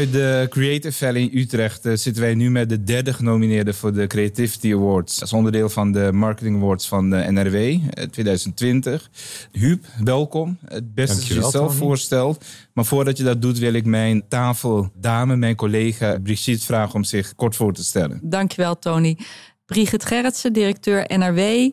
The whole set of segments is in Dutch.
vanuit de Creative Valley in Utrecht eh, zitten wij nu met de derde genomineerde voor de Creativity Awards. Als onderdeel van de Marketing Awards van de NRW eh, 2020. Huub, welkom. Het beste dat je jezelf voorstelt. Maar voordat je dat doet, wil ik mijn tafeldame, mijn collega Brigitte vragen om zich kort voor te stellen. Dankjewel, Tony. Brigitte Gerritsen, directeur NRW.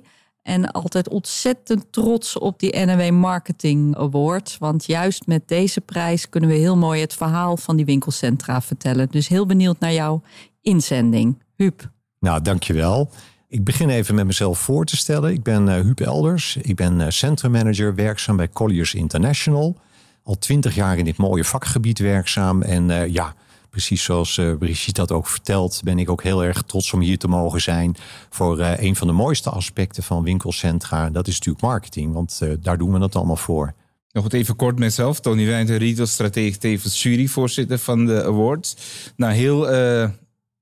En altijd ontzettend trots op die NW Marketing Award. Want juist met deze prijs kunnen we heel mooi het verhaal van die winkelcentra vertellen. Dus heel benieuwd naar jouw inzending. Huub. Nou, dankjewel. Ik begin even met mezelf voor te stellen. Ik ben uh, Huub Elders. Ik ben uh, centrummanager werkzaam bij Colliers International. Al twintig jaar in dit mooie vakgebied werkzaam. En uh, ja, precies zoals uh, Brigitte dat ook vertelt, ben ik ook heel erg trots om hier te mogen zijn voor uh, een van de mooiste aspecten van winkelcentra. Dat is natuurlijk marketing, want uh, daar doen we het allemaal voor. Nog wat even kort mezelf. Tony Wijnter, retailstratege, tevens juryvoorzitter van de awards. Nou, heel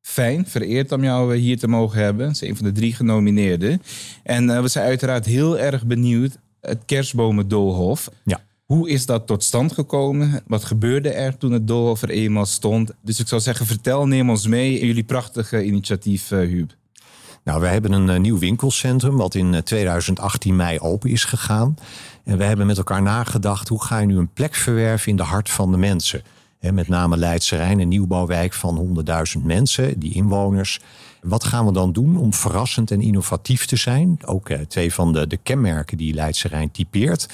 fijn, vereerd om jou hier te mogen hebben. Dat is een van de drie genomineerden. En we zijn uiteraard heel erg benieuwd. Het kerstbomen Ja. Hoe is dat tot stand gekomen? Wat gebeurde er toen het er eenmaal stond? Dus ik zou zeggen, vertel, neem ons mee in jullie prachtige initiatief, uh, Huub. Nou, we hebben een uh, nieuw winkelcentrum wat in uh, 2018 mei open is gegaan. En we hebben met elkaar nagedacht, hoe ga je nu een plek verwerven in de hart van de mensen? Met name Leidse Rijn, een nieuwbouwwijk van 100.000 mensen, die inwoners. Wat gaan we dan doen om verrassend en innovatief te zijn? Ook uh, twee van de, de kenmerken die Leidse Rijn typeert.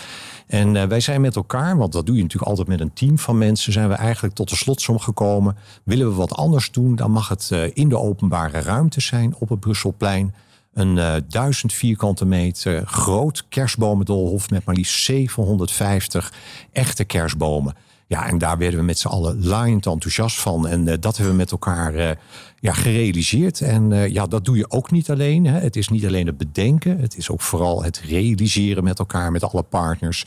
En uh, wij zijn met elkaar, want dat doe je natuurlijk altijd met een team van mensen, zijn we eigenlijk tot de slotsom gekomen. Willen we wat anders doen, dan mag het uh, in de openbare ruimte zijn op het Brusselplein. Een duizend vierkante meter groot kerstbomendolhof met maar liefst 750 echte kerstbomen. Ja, en daar werden we met z'n allen laaiend enthousiast van. En uh, dat hebben we met elkaar uh, ja, gerealiseerd. En uh, ja, dat doe je ook niet alleen. Hè. Het is niet alleen het bedenken. Het is ook vooral het realiseren met elkaar, met alle partners.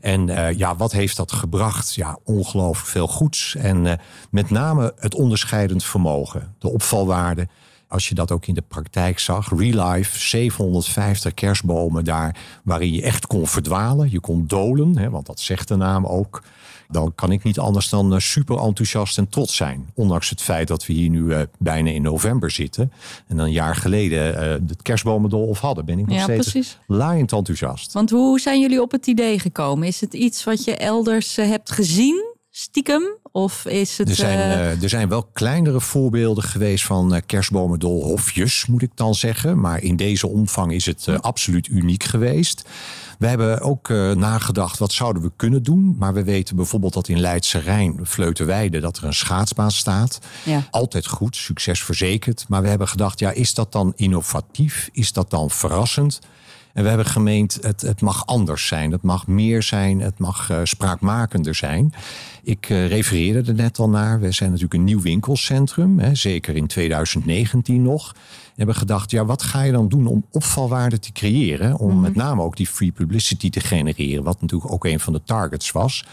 En ja, wat heeft dat gebracht? Ja, ongelooflijk veel goeds. En met name het onderscheidend vermogen, de opvalwaarde. Als je dat ook in de praktijk zag, real life, 750 kerstbomen daar waarin je echt kon verdwalen. Je kon dolen, hè, want dat zegt de naam ook dan kan ik niet anders dan super enthousiast en trots zijn. Ondanks het feit dat we hier nu uh, bijna in november zitten. En een jaar geleden het kerstbomendolf hadden. Ben ik nog ja, steeds precies. laaiend enthousiast. Want hoe zijn jullie op het idee gekomen? Is het iets wat je elders hebt gezien? Stiekem? Of is het. Er zijn, uh... er zijn wel kleinere voorbeelden geweest van uh, kerstbomendolhofjes, moet ik dan zeggen. Maar in deze omvang is het uh, absoluut uniek geweest. We hebben ook nagedacht, wat zouden we kunnen doen? Maar we weten bijvoorbeeld dat in Leidse Rijn, Vleuterweide, dat er een schaatsbaan staat. Ja. Altijd goed, succes verzekerd. Maar we hebben gedacht, ja, is dat dan innovatief? Is dat dan verrassend? En we hebben gemeend, het, het mag anders zijn. Het mag meer zijn. Het mag uh, spraakmakender zijn. Ik uh, refereerde er net al naar. We zijn natuurlijk een nieuw winkelcentrum. Hè, zeker in 2019 nog. We hebben gedacht, ja, wat ga je dan doen om opvalwaarde te creëren? Om mm -hmm. met name ook die free publicity te genereren. Wat natuurlijk ook een van de targets was.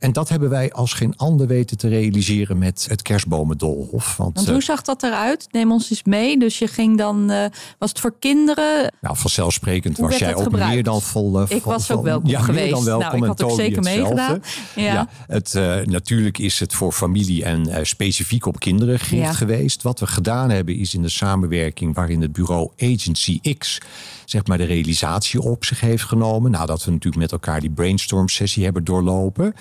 En dat hebben wij als geen ander weten te realiseren met het kerstbomendolhof. Want, Want hoe uh, zag dat eruit? Neem ons eens mee. Dus je ging dan, uh, was het voor kinderen? Nou, vanzelfsprekend was jij ook gebruikt? meer dan vol. Uh, ik was ook welkom ja, geweest. Meer dan welkom nou, ik had ook zeker meegedaan. Ja. ja. het, natuurlijk is het voor familie en specifiek op kinderen gericht ja. geweest. Wat we gedaan hebben is in de samenwerking waarin het bureau Agency X zeg maar de realisatie op zich heeft genomen. Nadat we natuurlijk met elkaar die brainstorm sessie hebben doorlopen.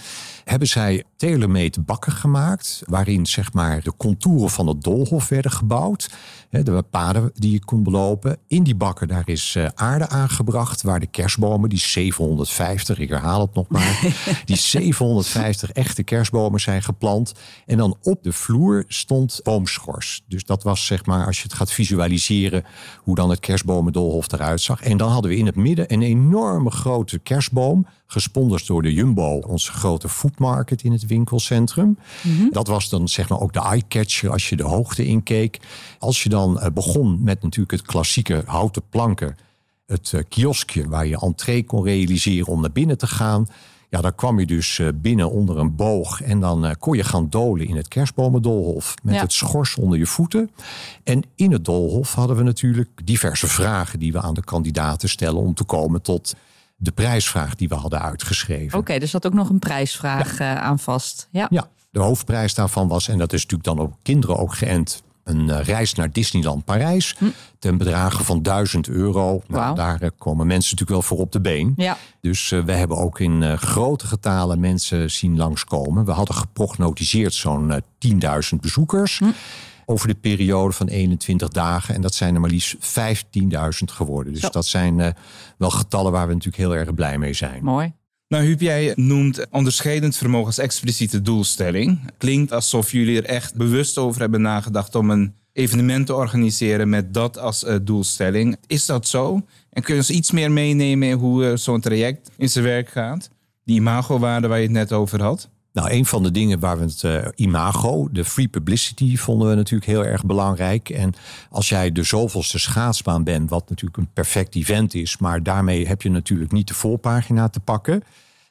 Hebben zij tailor-made bakken gemaakt. Waarin zeg maar de contouren van het doolhof werden gebouwd. De paden die je kon belopen. In die bakken daar is aarde aangebracht. Waar de kerstbomen, die 750, ik herhaal het nog maar. die 750 echte kerstbomen zijn geplant. En dan op de vloer stond boomschors. Dus dat was zeg maar als je het gaat visualiseren. Hoe dan het kerstbomendolhof eruit zag. En dan hadden we in het midden een enorme grote kerstboom. Gesponsord door de Jumbo, onze grote foodmarket in het winkelcentrum. Mhm. Mm -hmm. Dat was dan zeg maar ook de eye-catcher als je de hoogte inkeek. Als je dan uh, begon met natuurlijk het klassieke houten planken. Het uh, kioskje waar je entree kon realiseren om naar binnen te gaan. Ja, dan kwam je dus uh, binnen onder een boog. En dan kon je gaan dolen in het kerstbomendolhof. Met Ja. het schors onder je voeten. En in het doolhof hadden we natuurlijk diverse vragen die we aan de kandidaten stellen. Om te komen tot de prijsvraag die we hadden uitgeschreven. Oké, dus dat ook nog een prijsvraag ja. aan vast. Ja. Ja. De hoofdprijs daarvan was, en dat is natuurlijk dan op kinderen ook geënt, een eh, reis naar Disneyland Parijs. Hm. Ten bedrage van 1000 euro. Nou, daar eh, komen mensen natuurlijk wel voor op de been. Ja. Dus uh, we hebben ook in grote getalen mensen zien langskomen. We hadden geprognotiseerd zo'n 10.000 bezoekers. Hm. Over de periode van 21 dagen. En dat zijn er maar liefst 15.000 geworden. Dus dat zijn wel getallen waar we natuurlijk heel erg blij mee zijn. Mooi. Nou, Huub, jij noemt onderscheidend vermogen als expliciete doelstelling. Klinkt alsof jullie er echt bewust over hebben nagedacht om een evenement te organiseren met dat als uh, doelstelling. Is dat zo? En kun je ons iets meer meenemen in hoe uh, zo'n traject in zijn werk gaat? Die imagowaarde waar je het net over had? Nou, een van de dingen waar we het uh, imago, de free publicity, vonden we natuurlijk heel erg belangrijk. En als jij de zoveelste schaatsbaan bent, wat natuurlijk een perfect event is, maar daarmee heb je natuurlijk niet de voorpagina te pakken.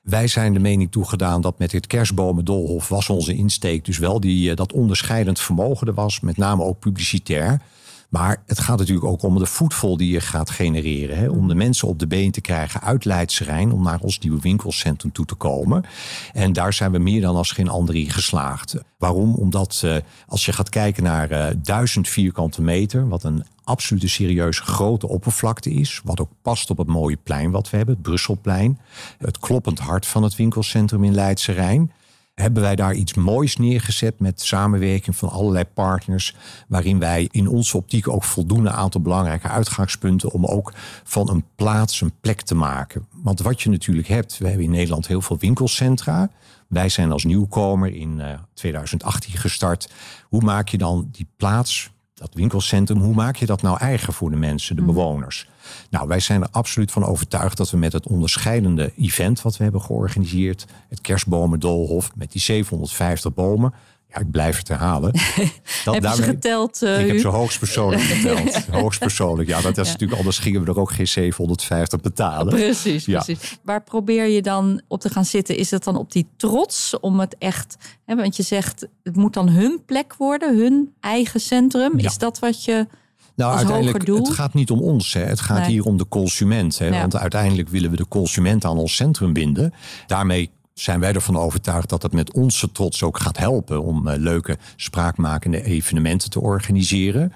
Wij zijn de mening toegedaan dat met dit kerstbomendolhof was onze insteek dus wel die, eh, dat onderscheidend vermogen er was, met name ook publicitair. Maar het gaat natuurlijk ook om de voetvol die je gaat genereren. Hè? Om de mensen op de been te krijgen uit Leidse om naar ons nieuwe winkelcentrum toe te komen. En daar zijn we meer dan als geen andere in geslaagd. Waarom? Omdat uh, als je gaat kijken naar uh, duizend vierkante meter, wat een absolute serieuze grote oppervlakte is. Wat ook past op het mooie plein wat we hebben, het Brusselplein. Het kloppend hart van het winkelcentrum in Leidse Rijn hebben wij daar iets moois neergezet met samenwerking van allerlei partners. Waarin wij in onze optiek ook voldoende aantal belangrijke uitgangspunten om ook van een plaats een plek te maken. Want wat je natuurlijk hebt, we hebben in Nederland heel veel winkelcentra. Wij zijn als nieuwkomer in 2018 eh, gestart. Hoe maak je dan die plaats dat winkelcentrum, hoe maak je dat nou eigen voor de mensen, de mhm. bewoners? Nou, wij zijn er absoluut van overtuigd dat we met het onderscheidende event wat we hebben georganiseerd, het kerstbomendolhof met die 750 bomen, ja, ik blijf het herhalen. Dat, heb je geteld? Uh, ik heb ze hoogstpersoonlijk geteld. hoogstpersoonlijk. Ja, dat is natuurlijk, anders gingen we er ook geen 750 betalen. Precies, precies. Waar probeer je dan op te gaan zitten? Is het dan op die trots om het echt... Hè, want je zegt, het moet dan hun plek worden, hun eigen centrum. Is dat wat je... Nou, uiteindelijk, het gaat niet om ons. Hè. Het gaat hier om de consument. Hè. Want uiteindelijk willen we de consument aan ons centrum binden. Daarmee zijn wij ervan overtuigd dat het met onze trots ook gaat helpen om uh, leuke spraakmakende evenementen te organiseren.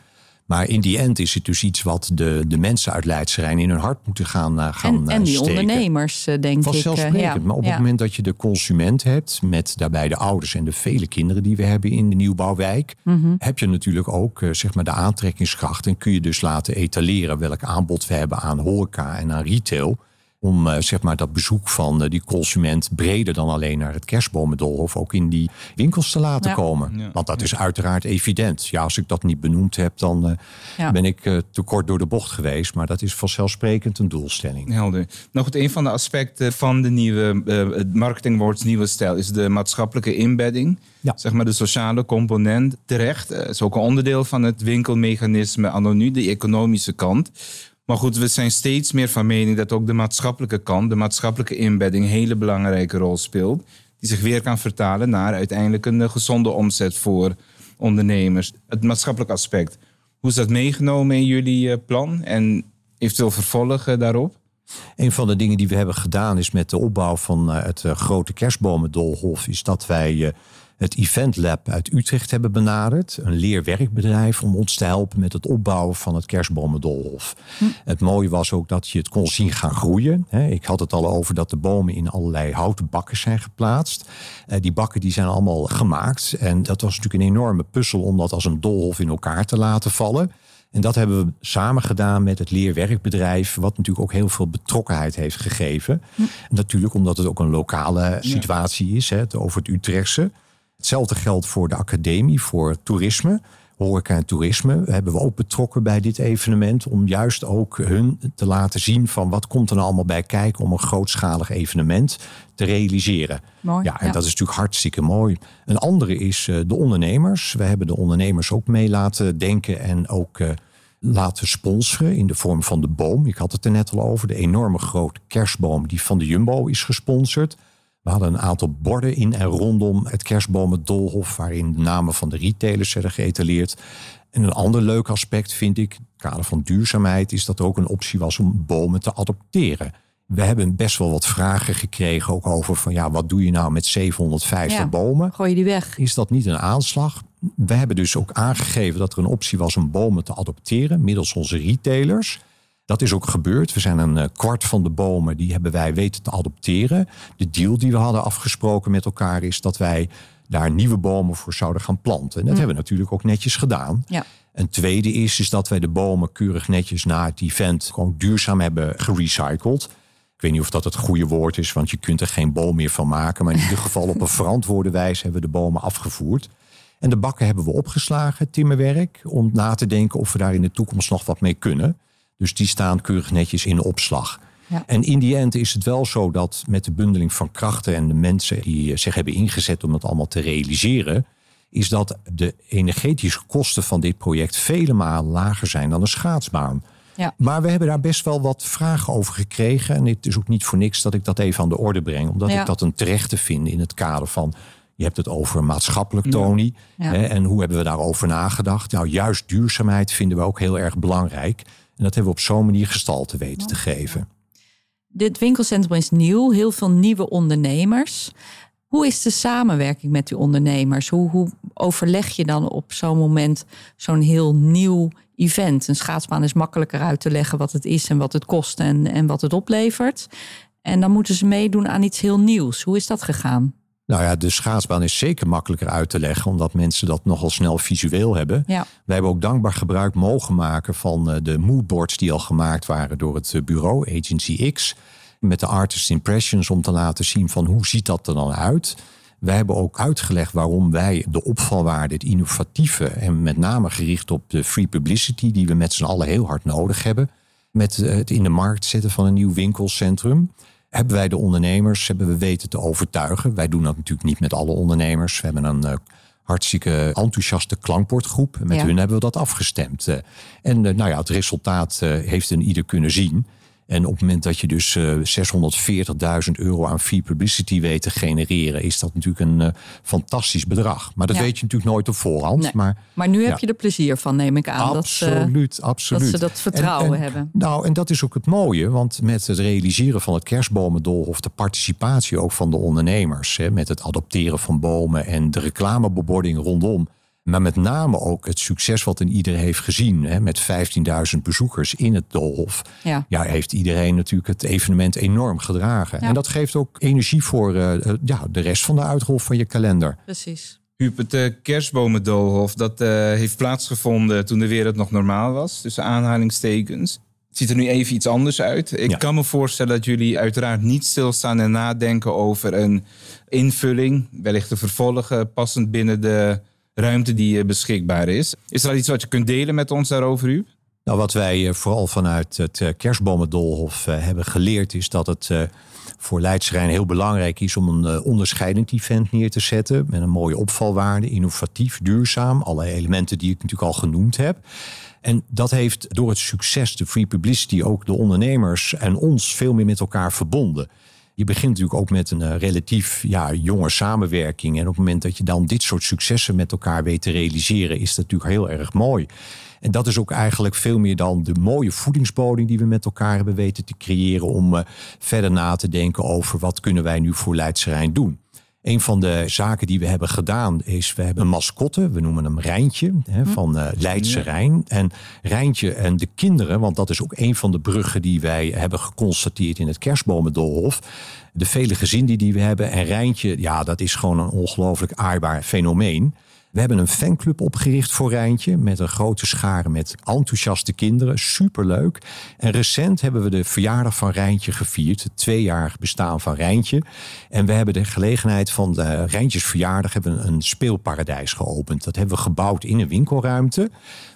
Maar in die end is het dus iets wat de, de mensen uit Leidserijn in hun hart moeten gaan, uh, gaan En, en die steken. ondernemers, denk Vanzelfsprekend. ik. Ja. Maar op het moment dat je de consument hebt, met daarbij de ouders en de vele kinderen die we hebben in de nieuwbouwwijk, mm heb je natuurlijk ook zeg maar de aantrekkingskracht. En kun je dus laten etaleren welk aanbod we hebben aan horeca en aan retail om uh, zeg maar dat bezoek van uh, die consument breder dan alleen naar het kerstbomendolhof ook in die winkels te laten komen. Want dat is uiteraard evident. Ja, als ik dat niet benoemd heb, dan uh, ja. ben ik te kort door de bocht geweest. Maar dat is vanzelfsprekend een doelstelling. Helder. Nog een van de aspecten van de nieuwe uh, marketing nieuwe stijl is de maatschappelijke inbedding. Ja. Zeg maar de sociale component. Terecht. is ook een onderdeel van het winkelmechanisme anonu, de economische kant. Maar goed, we zijn steeds meer van mening dat ook de maatschappelijke kant, de maatschappelijke inbedding, een hele belangrijke rol speelt. Die zich weer kan vertalen naar uiteindelijk een gezonde omzet voor ondernemers. Het maatschappelijk aspect. Hoe is dat meegenomen in jullie eh, plan en eventueel vervolgen daarop? Een van de dingen die we hebben gedaan is met de opbouw van eh, het eh, grote kerstbomendolhof, is dat wij het Event Lab uit Utrecht hebben benaderd. Een leerwerkbedrijf om ons te helpen met het opbouwen van het kerstbomendolhof. Hm. Het mooie was ook dat je het kon zien gaan groeien. Ik had het al over dat de bomen in allerlei houten bakken zijn geplaatst. Eh, die bakken die zijn allemaal gemaakt. En dat was natuurlijk een enorme puzzel om dat als een dolhof in elkaar te laten vallen. En dat hebben we samen gedaan met het leerwerkbedrijf, wat natuurlijk ook heel veel betrokkenheid heeft gegeven. Hm. Natuurlijk omdat het ook een lokale situatie is, hè, over het Utrechtse. Hetzelfde geldt voor de academie, voor toerisme. Horeca en toerisme hebben we ook betrokken bij dit evenement. Om juist ook hun te laten zien van wat komt er nou allemaal bij kijken om een grootschalig evenement te realiseren. Mooi, ja, en dat is natuurlijk hartstikke mooi. Een andere is uh, de ondernemers. We hebben de ondernemers ook mee laten denken en ook uh, laten sponsoren in de vorm van de boom. Ik had het er net al over, de enorme grote kerstboom die van de Jumbo is gesponsord. We hadden een aantal borden in en rondom het kerstbomen Dolhof, waarin de namen van de retailers werden geëtaleerd. En een ander leuk aspect vind ik, in het kader van duurzaamheid, is dat er ook een optie was om bomen te adopteren. We hebben best wel wat vragen gekregen ook over van ja, wat doe je nou met 750 Ja. bomen? Gooi je die weg? Is dat niet een aanslag? We hebben dus ook aangegeven dat er een optie was om bomen te adopteren middels onze retailers. Dat is ook gebeurd. We zijn een eh, kwart van de bomen die hebben wij weten te adopteren. De deal die we hadden afgesproken met elkaar is dat wij daar nieuwe bomen voor zouden gaan planten. En dat hebben we natuurlijk ook netjes gedaan. Ja. Een tweede is, is dat wij de bomen keurig netjes na het event gewoon duurzaam hebben gerecycled. Ik weet niet of dat het goede woord is, want je kunt er geen boom meer van maken. Maar in ieder geval op een verantwoorde wijze hebben we de bomen afgevoerd. En de bakken hebben we opgeslagen, timmerwerk, om na te denken of we daar in de toekomst nog wat mee kunnen. Dus die staan keurig netjes in opslag. Ja. En in die end is het wel zo dat met de bundeling van krachten en de mensen die zich hebben ingezet om het allemaal te realiseren, is dat de energetische kosten van dit project vele malen lager zijn dan een schaatsbaan. Ja. Maar we hebben daar best wel wat vragen over gekregen. En het is ook niet voor niks dat ik dat even aan de orde breng. Omdat Ja. ik dat een terechte vind in het kader van... Je hebt het over maatschappelijk, Tony. Hè, en hoe hebben we daarover nagedacht? Nou, juist duurzaamheid vinden we ook heel erg belangrijk. En dat hebben we op zo'n manier gestalte weten te geven. Dit winkelcentrum is nieuw, heel veel nieuwe ondernemers. Hoe is de samenwerking met die ondernemers? Hoe, hoe overleg je dan op zo'n moment zo'n heel nieuw event? Een schaatsbaan is makkelijker uit te leggen wat het is en wat het kost en, en wat het oplevert. En dan moeten ze meedoen aan iets heel nieuws. Hoe is dat gegaan? Nou ja, de schaatsbaan is zeker makkelijker uit te leggen, omdat mensen dat nogal snel visueel hebben. Ja, Wij hebben ook dankbaar gebruik mogen maken van eh, de moodboards die al gemaakt waren door het eh, bureau Agency X. Met de artist impressions om te laten zien van hoe ziet dat er dan uit. Wij hebben ook uitgelegd waarom wij de opvalwaarde, het innovatieve en met name gericht op de free publicity die we met z'n allen heel hard nodig hebben. Met eh, het in de markt zetten van een nieuw winkelcentrum. Hebben wij de ondernemers hebben we weten te overtuigen. Wij doen dat natuurlijk niet met alle ondernemers. We hebben een eh, hartstikke enthousiaste klankbordgroep. Met Ja. hun hebben we dat afgestemd. Eh, en eh, nou ja, het resultaat heeft een ieder kunnen zien. En op het moment dat je dus eh 640.000 euro aan free publicity weet te genereren, is dat natuurlijk een eh, fantastisch bedrag. Maar dat Ja. weet je natuurlijk nooit op voorhand. Nee. Maar maar nu heb je er plezier van, neem ik aan. Dat, ze- absoluut, absoluut. dat ze dat vertrouwen En- en- hebben. Nou, en dat is ook het mooie, want met het realiseren van het kerstbomendolhof, de participatie ook van de ondernemers, hè, met het adopteren van bomen en de reclamebebording rondom. Maar met name ook het succes wat een ieder heeft gezien. Hè, met 15.000 bezoekers in het Doolhof. Ja. Ja, heeft iedereen natuurlijk het evenement enorm gedragen. Ja. En dat geeft ook energie voor eh, eh, ja, de rest van de uitrol van je kalender. precies. Huub, het eh, kerstbomendoolhof, dat eh, heeft plaatsgevonden toen de wereld nog normaal was. Tussen aanhalingstekens. Het ziet er nu even iets anders uit. Ik Ja. kan me voorstellen dat jullie uiteraard niet stilstaan en nadenken over een invulling. Wellicht te vervolgen, passend binnen de ruimte die eh, beschikbaar is. Is er iets wat je kunt delen met ons daarover, Huub? Nou, wat wij eh, vooral vanuit het eh, kerstbomendolhof hebben geleerd... is dat het voor Leidserijn heel belangrijk is om een onderscheidend event neer te zetten... met een mooie opvalwaarde, innovatief, duurzaam. Alle elementen die ik natuurlijk al genoemd heb. En dat heeft door het succes, de free publicity... ook de ondernemers en ons veel meer met elkaar verbonden. Je begint natuurlijk ook met een eh, relatief ja, jonge samenwerking. En op het moment dat je dan dit soort successen met elkaar weet te realiseren... is dat natuurlijk heel erg mooi. En dat is ook eigenlijk veel meer dan de mooie voedingsbodem die we met elkaar hebben weten te creëren om eh, verder na te denken over wat kunnen wij nu voor Leidserijn doen. Een van de zaken die we hebben gedaan is, we hebben een mascotte, we noemen hem Rijntje, hè, van eh Leidse Rijn. En Rijntje en de kinderen, want dat is ook een van de bruggen die wij hebben geconstateerd in het kerstbomendolhof. De vele gezinnen die we hebben. En Rijntje, ja, dat is gewoon een ongelooflijk aardbaar fenomeen. We hebben een fanclub opgericht voor Rijntje met een grote schare met enthousiaste kinderen. Superleuk. En recent hebben we de verjaardag van Rijntje gevierd. Het tweejarig bestaan van Rijntje. En we hebben de gelegenheid van de Rijntjes verjaardag hebben een speelparadijs geopend. Dat hebben we gebouwd in een winkelruimte.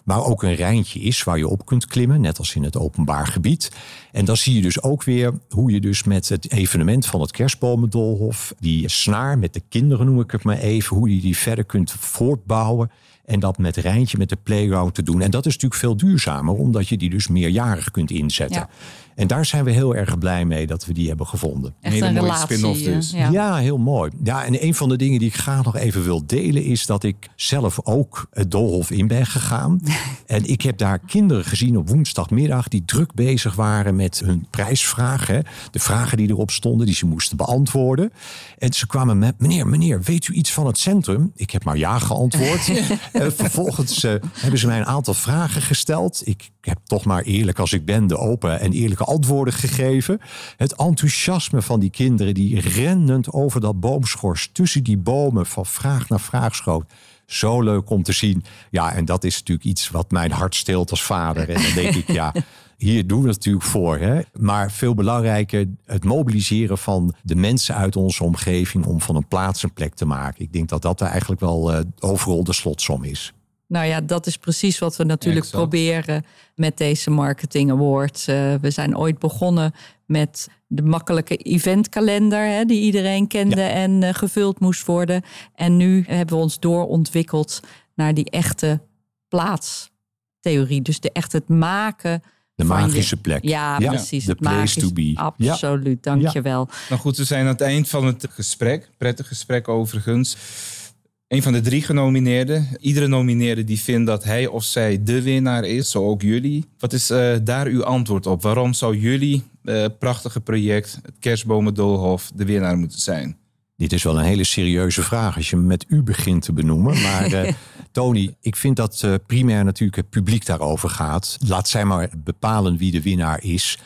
Waar ook een Rijntje is waar je op kunt klimmen. Net als in het openbaar gebied. En dan zie je dus ook weer hoe je dus met het evenement van het kerstbomendolhof. Die snaar met de kinderen noem ik het maar even. Hoe je die verder kunt voortbouwen. En dat met Rijntje, met de playground te doen. En dat is natuurlijk veel duurzamer, omdat je die dus meerjarig kunt inzetten. Ja. En daar zijn we heel erg blij mee dat we die hebben gevonden. Echt hele een mooie spin-off dus. ja. Ja. heel mooi. Ja, en een van de dingen die ik graag nog even wil delen is dat ik zelf ook het doolhof in ben gegaan. en ik heb daar kinderen gezien op woensdagmiddag die druk bezig waren met hun prijsvraag. Hè. De vragen die erop stonden, die ze moesten beantwoorden. En ze kwamen met, meneer, meneer, weet u iets van het centrum? Ik heb maar ja geantwoord. En vervolgens eh, hebben ze mij een aantal vragen gesteld. Ik heb toch maar eerlijk als ik ben de open en eerlijke antwoorden gegeven. Het enthousiasme van die kinderen die rennend over dat boomschors tussen die bomen van vraag naar vraag schoot. Zo leuk om te zien. Ja, en dat is natuurlijk iets wat mijn hart steelt als vader. En dan denk ik, ja, hier doen we het natuurlijk voor. Hè? Maar veel belangrijker, het mobiliseren van de mensen uit onze omgeving om van een plaats een plek te maken. Ik denk dat dat eigenlijk wel eh, overal de slotsom is. Nou ja, dat is precies wat we natuurlijk Exact. proberen met deze Marketing Award. Eh, we zijn ooit begonnen met de makkelijke eventkalender hè, die iedereen kende en eh, gevuld moest worden. En nu hebben we ons doorontwikkeld naar die echte plaatstheorie. Dus de echt het maken. De magische plek. Ja, Ja, precies. het place magisch- to be. Ja. Absoluut, dankjewel. Nou goed, we zijn aan het eind van het gesprek. Prettig gesprek overigens. Een van de drie genomineerden. Iedere nomineerde die vindt dat hij of zij de winnaar is, zo ook jullie. Wat is eh, daar uw antwoord op? Waarom zou jullie eh, prachtige project, het Kerstbomen Doolhof, de winnaar moeten zijn? Dit is wel een hele serieuze vraag als je hem met u begint te benoemen. Maar eh, Tony, ik vind dat eh, primair natuurlijk het publiek daarover gaat. Laat zij maar bepalen wie de winnaar is.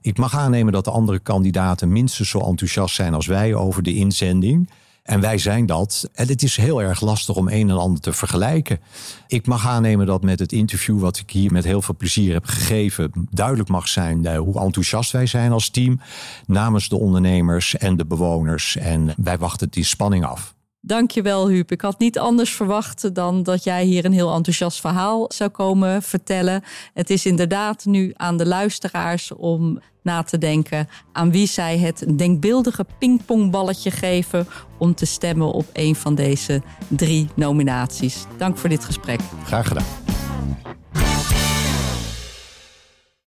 Ik mag aannemen dat de andere kandidaten minstens zo enthousiast zijn als wij over de inzending. En wij zijn dat. En het is heel erg lastig om een en ander te vergelijken. Ik mag aannemen dat met het interview wat ik hier met heel veel plezier heb gegeven, duidelijk mag zijn eh, hoe enthousiast wij zijn als team. Namens de ondernemers en de bewoners. En wij wachten in spanning af. Dankjewel, Huub. Ik had niet anders verwacht dan dat jij hier een heel enthousiast verhaal zou komen vertellen. Het is inderdaad nu aan de luisteraars om na te denken aan wie zij het denkbeeldige pingpongballetje geven om te stemmen op een van deze drie nominaties. Dank voor dit gesprek. Graag gedaan.